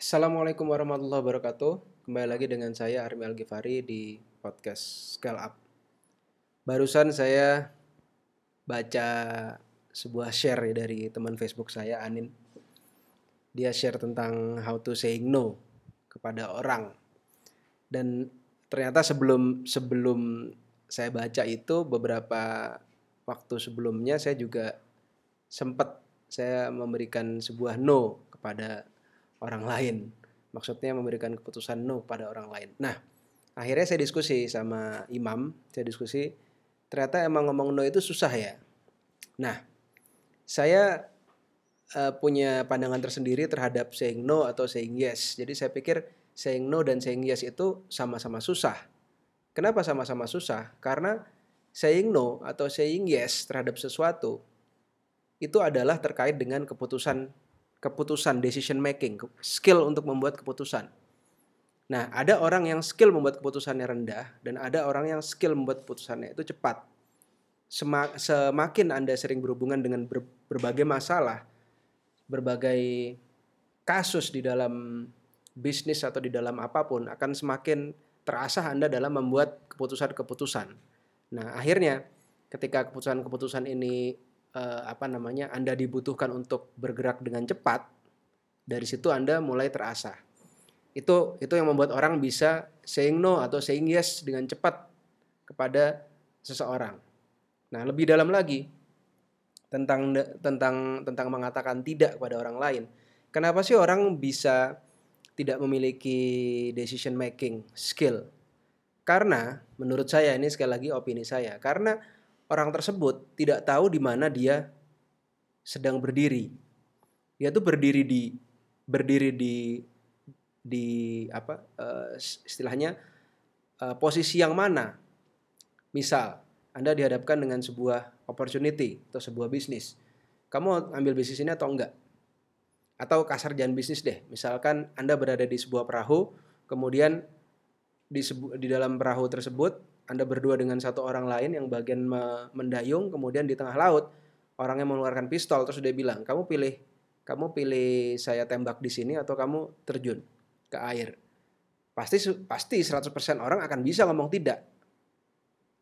Assalamualaikum warahmatullahi wabarakatuh. Kembali lagi dengan saya Armi Al Ghifari di podcast Scale Up. Barusan saya baca sebuah share dari teman Facebook saya Anin. Dia share tentang how to saying no kepada orang. Dan ternyata sebelum sebelum saya baca itu beberapa waktu sebelumnya saya juga sempat saya memberikan sebuah no kepada orang lain. Maksudnya memberikan keputusan no pada orang lain. Nah, akhirnya saya diskusi sama imam, saya diskusi ternyata emang ngomong no itu susah ya. Nah, saya uh, punya pandangan tersendiri terhadap saying no atau saying yes. Jadi saya pikir saying no dan saying yes itu sama-sama susah. Kenapa sama-sama susah? Karena saying no atau saying yes terhadap sesuatu itu adalah terkait dengan keputusan keputusan decision making, skill untuk membuat keputusan. Nah, ada orang yang skill membuat keputusannya rendah dan ada orang yang skill membuat keputusannya itu cepat. Semakin Anda sering berhubungan dengan ber, berbagai masalah, berbagai kasus di dalam bisnis atau di dalam apa pun akan semakin terasa Anda dalam membuat keputusan-keputusan. Nah, akhirnya ketika keputusan-keputusan ini uh, apa namanya Anda dibutuhkan untuk bergerak dengan cepat, dari situ Anda mulai terasa. Itu itu yang membuat orang bisa saying no atau saying yes dengan cepat kepada seseorang. Nah, lebih dalam lagi tentang tentang tentang mengatakan tidak kepada orang lain. Kenapa sih orang bisa tidak memiliki decision making skill? Karena menurut saya ini sekali lagi opini saya, karena orang tersebut tidak tahu di mana dia sedang berdiri. Dia tuh berdiri di berdiri di di apa uh, istilahnya uh, posisi yang mana. Misal Anda dihadapkan dengan sebuah opportunity atau sebuah bisnis. Kamu ambil bisnis ini atau enggak? Atau kasar jangan bisnis deh. Misalkan Anda berada di sebuah perahu, kemudian di, di dalam perahu tersebut anda berdua dengan satu orang lain yang bagian mendayung, kemudian di tengah laut orangnya mengeluarkan pistol terus dia bilang, "Kamu pilih, kamu pilih saya tembak di sini atau kamu terjun ke air?" Pasti pasti 100% orang akan bisa ngomong tidak.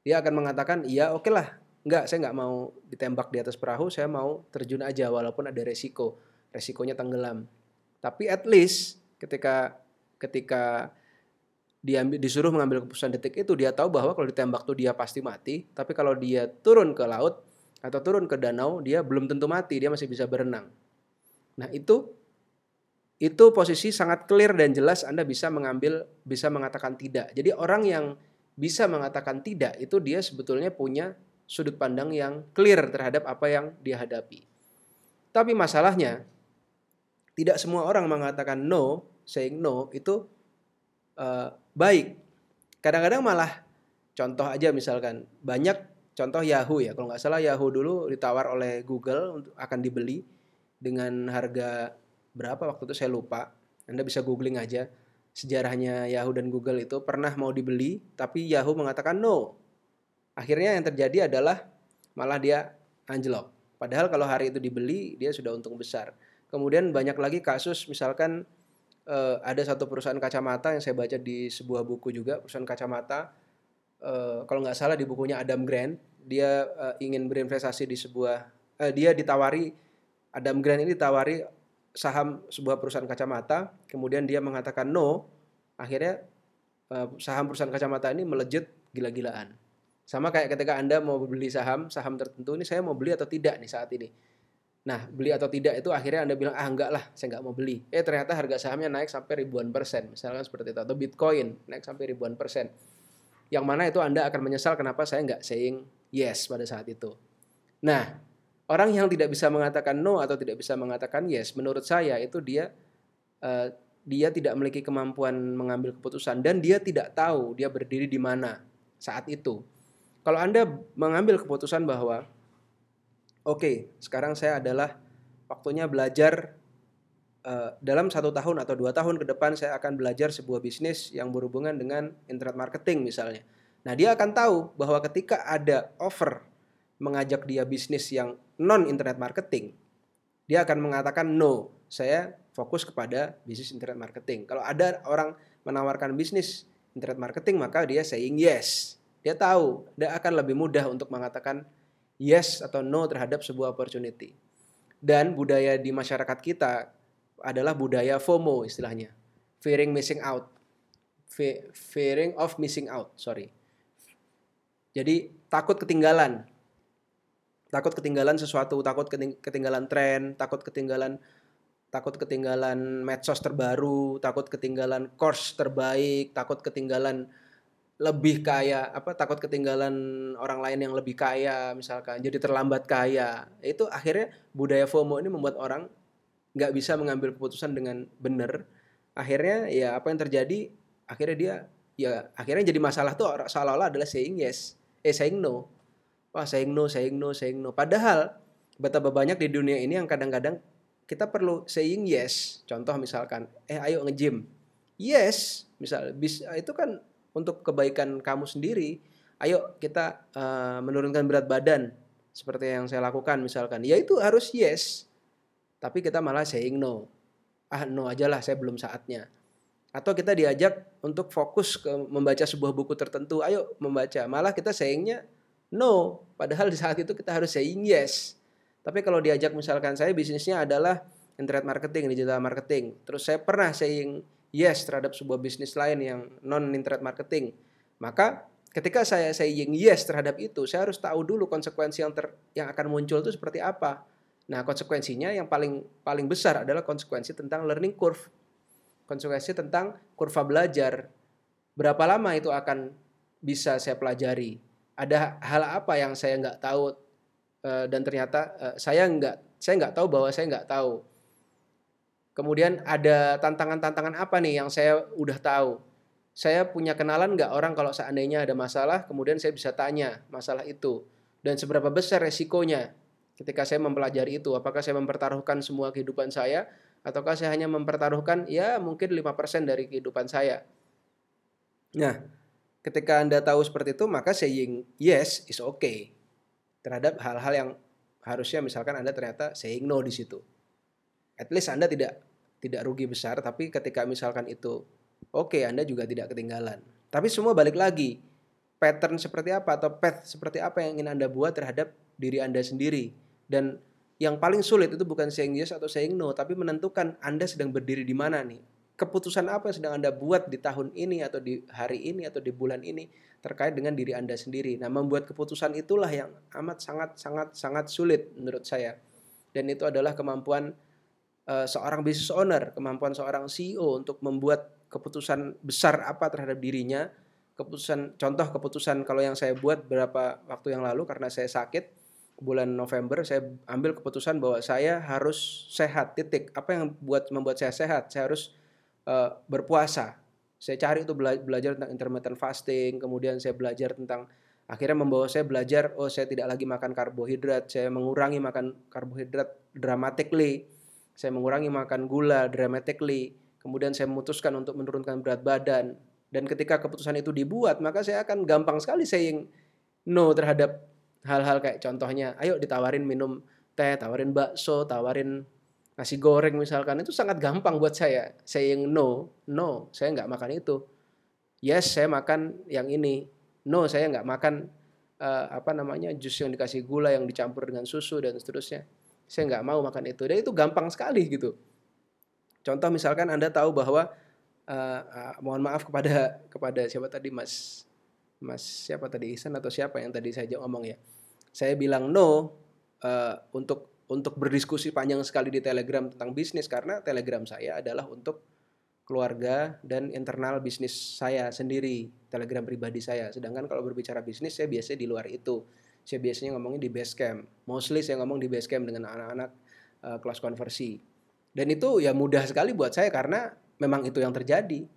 Dia akan mengatakan, "Iya, oke okay lah. Enggak, saya nggak mau ditembak di atas perahu, saya mau terjun aja walaupun ada resiko. Resikonya tenggelam." Tapi at least ketika ketika dia disuruh mengambil keputusan detik itu dia tahu bahwa kalau ditembak tuh dia pasti mati. Tapi kalau dia turun ke laut atau turun ke danau dia belum tentu mati dia masih bisa berenang. Nah itu itu posisi sangat clear dan jelas Anda bisa mengambil bisa mengatakan tidak. Jadi orang yang bisa mengatakan tidak itu dia sebetulnya punya sudut pandang yang clear terhadap apa yang dia hadapi tapi masalahnya tidak semua orang mengatakan no saying no itu uh, baik. Kadang-kadang malah contoh aja misalkan banyak contoh Yahoo ya. Kalau nggak salah Yahoo dulu ditawar oleh Google untuk akan dibeli dengan harga berapa waktu itu saya lupa. Anda bisa googling aja sejarahnya Yahoo dan Google itu pernah mau dibeli tapi Yahoo mengatakan no. Akhirnya yang terjadi adalah malah dia anjlok. Padahal kalau hari itu dibeli dia sudah untung besar. Kemudian banyak lagi kasus misalkan uh, ada satu perusahaan kacamata yang saya baca di sebuah buku juga perusahaan kacamata. Uh, kalau nggak salah di bukunya Adam Grant dia uh, ingin berinvestasi di sebuah uh, dia ditawari Adam Grant ini ditawari saham sebuah perusahaan kacamata. Kemudian dia mengatakan no akhirnya uh, saham perusahaan kacamata ini melejit gila-gilaan. Sama kayak ketika anda mau beli saham saham tertentu ini saya mau beli atau tidak nih saat ini Nah, beli atau tidak itu akhirnya Anda bilang, ah enggak lah, saya enggak mau beli. Eh ternyata harga sahamnya naik sampai ribuan persen, misalkan seperti itu. Atau Bitcoin naik sampai ribuan persen. Yang mana itu Anda akan menyesal kenapa saya enggak saying yes pada saat itu. Nah, orang yang tidak bisa mengatakan no atau tidak bisa mengatakan yes, menurut saya itu dia uh, dia tidak memiliki kemampuan mengambil keputusan dan dia tidak tahu dia berdiri di mana saat itu. Kalau Anda mengambil keputusan bahwa oke sekarang saya adalah waktunya belajar uh, dalam satu tahun atau dua tahun ke depan saya akan belajar sebuah bisnis yang berhubungan dengan internet marketing misalnya. Nah dia akan tahu bahwa ketika ada offer mengajak dia bisnis yang non internet marketing, dia akan mengatakan no, saya fokus kepada bisnis internet marketing. Kalau ada orang menawarkan bisnis internet marketing, maka dia saying yes. Dia tahu, dia akan lebih mudah untuk mengatakan yes atau no terhadap sebuah opportunity. Dan budaya di masyarakat kita adalah budaya FOMO istilahnya. Fearing missing out. Fearing of missing out, sorry. Jadi takut ketinggalan takut ketinggalan sesuatu, takut ketinggalan tren, takut ketinggalan takut ketinggalan medsos terbaru, takut ketinggalan course terbaik, takut ketinggalan lebih kaya, apa takut ketinggalan orang lain yang lebih kaya misalkan, jadi terlambat kaya. Itu akhirnya budaya FOMO ini membuat orang nggak bisa mengambil keputusan dengan benar. Akhirnya ya apa yang terjadi? Akhirnya dia ya akhirnya jadi masalah tuh seolah-olah adalah saying yes, eh saying no wah saying no, saying no, saying no. Padahal betapa banyak di dunia ini yang kadang-kadang kita perlu saying yes. Contoh misalkan, eh ayo nge-gym. Yes, misal bis, itu kan untuk kebaikan kamu sendiri. Ayo kita uh, menurunkan berat badan seperti yang saya lakukan misalkan. Ya itu harus yes. Tapi kita malah saying no. Ah no aja lah, saya belum saatnya. Atau kita diajak untuk fokus ke membaca sebuah buku tertentu. Ayo membaca. Malah kita sayingnya no. Padahal di saat itu kita harus saying yes. Tapi kalau diajak misalkan saya bisnisnya adalah internet marketing, digital marketing. Terus saya pernah saying yes terhadap sebuah bisnis lain yang non internet marketing. Maka ketika saya saying yes terhadap itu, saya harus tahu dulu konsekuensi yang ter, yang akan muncul itu seperti apa. Nah, konsekuensinya yang paling paling besar adalah konsekuensi tentang learning curve. Konsekuensi tentang kurva belajar. Berapa lama itu akan bisa saya pelajari? ada hal apa yang saya nggak tahu uh, dan ternyata uh, saya nggak saya nggak tahu bahwa saya nggak tahu. Kemudian ada tantangan-tantangan apa nih yang saya udah tahu. Saya punya kenalan nggak orang kalau seandainya ada masalah, kemudian saya bisa tanya masalah itu. Dan seberapa besar resikonya ketika saya mempelajari itu. Apakah saya mempertaruhkan semua kehidupan saya, ataukah saya hanya mempertaruhkan ya mungkin 5% dari kehidupan saya. Nah, ketika Anda tahu seperti itu, maka saying yes is okay terhadap hal-hal yang harusnya misalkan Anda ternyata saying no di situ. At least Anda tidak tidak rugi besar, tapi ketika misalkan itu oke, okay, Anda juga tidak ketinggalan. Tapi semua balik lagi, pattern seperti apa atau path seperti apa yang ingin Anda buat terhadap diri Anda sendiri. Dan yang paling sulit itu bukan saying yes atau saying no, tapi menentukan Anda sedang berdiri di mana nih keputusan apa yang sedang Anda buat di tahun ini atau di hari ini atau di bulan ini terkait dengan diri Anda sendiri. Nah, membuat keputusan itulah yang amat sangat sangat sangat sulit menurut saya. Dan itu adalah kemampuan seorang business owner, kemampuan seorang CEO untuk membuat keputusan besar apa terhadap dirinya. Keputusan contoh keputusan kalau yang saya buat beberapa waktu yang lalu karena saya sakit bulan November saya ambil keputusan bahwa saya harus sehat titik. Apa yang buat membuat saya sehat? Saya harus uh, berpuasa. Saya cari itu bela belajar tentang intermittent fasting, kemudian saya belajar tentang akhirnya membawa saya belajar oh saya tidak lagi makan karbohidrat, saya mengurangi makan karbohidrat dramatically. Saya mengurangi makan gula dramatically. Kemudian saya memutuskan untuk menurunkan berat badan. Dan ketika keputusan itu dibuat, maka saya akan gampang sekali saying no terhadap hal-hal kayak contohnya, ayo ditawarin minum teh, tawarin bakso, tawarin nasi goreng misalkan itu sangat gampang buat saya saying no no saya nggak makan itu yes saya makan yang ini no saya nggak makan uh, apa namanya jus yang dikasih gula yang dicampur dengan susu dan seterusnya saya nggak mau makan itu dan itu gampang sekali gitu contoh misalkan anda tahu bahwa uh, uh, mohon maaf kepada kepada siapa tadi mas mas siapa tadi Ihsan atau siapa yang tadi saya ngomong ya saya bilang no uh, untuk untuk berdiskusi panjang sekali di Telegram tentang bisnis karena Telegram saya adalah untuk keluarga dan internal bisnis saya sendiri, Telegram pribadi saya. Sedangkan kalau berbicara bisnis saya biasanya di luar itu. Saya biasanya ngomongin di Basecamp. Mostly saya ngomong di Basecamp dengan anak-anak uh, kelas konversi. Dan itu ya mudah sekali buat saya karena memang itu yang terjadi.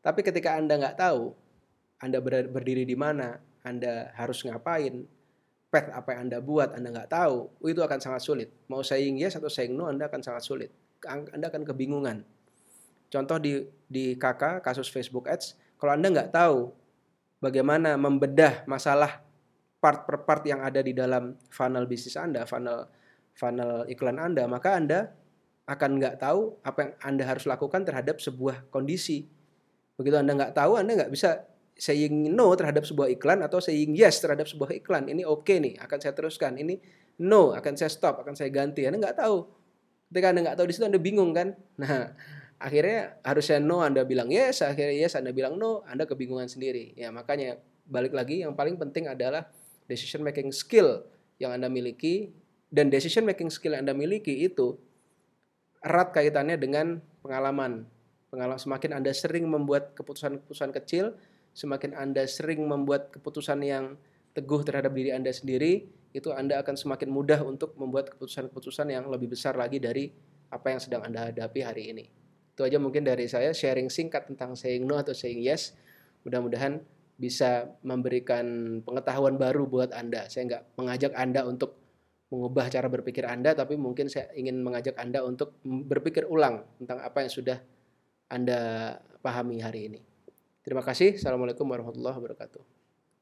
Tapi ketika Anda nggak tahu, Anda berdiri di mana, Anda harus ngapain, path apa yang Anda buat Anda nggak tahu, itu akan sangat sulit. Mau saying yes atau saying no Anda akan sangat sulit. Anda akan kebingungan. Contoh di di KK kasus Facebook Ads, kalau Anda nggak tahu bagaimana membedah masalah part per part yang ada di dalam funnel bisnis Anda, funnel funnel iklan Anda, maka Anda akan nggak tahu apa yang Anda harus lakukan terhadap sebuah kondisi. Begitu Anda nggak tahu, Anda nggak bisa saying no terhadap sebuah iklan atau saying yes terhadap sebuah iklan. Ini oke okay nih, akan saya teruskan. Ini no, akan saya stop, akan saya ganti. Anda nggak tahu. Ketika Anda nggak tahu di situ Anda bingung kan? Nah, akhirnya harusnya no Anda bilang yes, akhirnya yes Anda bilang no, Anda kebingungan sendiri. Ya, makanya balik lagi yang paling penting adalah decision making skill yang Anda miliki dan decision making skill yang Anda miliki itu erat kaitannya dengan pengalaman. Pengalaman semakin Anda sering membuat keputusan-keputusan kecil, semakin Anda sering membuat keputusan yang teguh terhadap diri Anda sendiri, itu Anda akan semakin mudah untuk membuat keputusan-keputusan yang lebih besar lagi dari apa yang sedang Anda hadapi hari ini. Itu aja mungkin dari saya sharing singkat tentang saying no atau saying yes. Mudah-mudahan bisa memberikan pengetahuan baru buat Anda. Saya nggak mengajak Anda untuk mengubah cara berpikir Anda, tapi mungkin saya ingin mengajak Anda untuk berpikir ulang tentang apa yang sudah Anda pahami hari ini. Terima kasih. Assalamualaikum warahmatullahi wabarakatuh.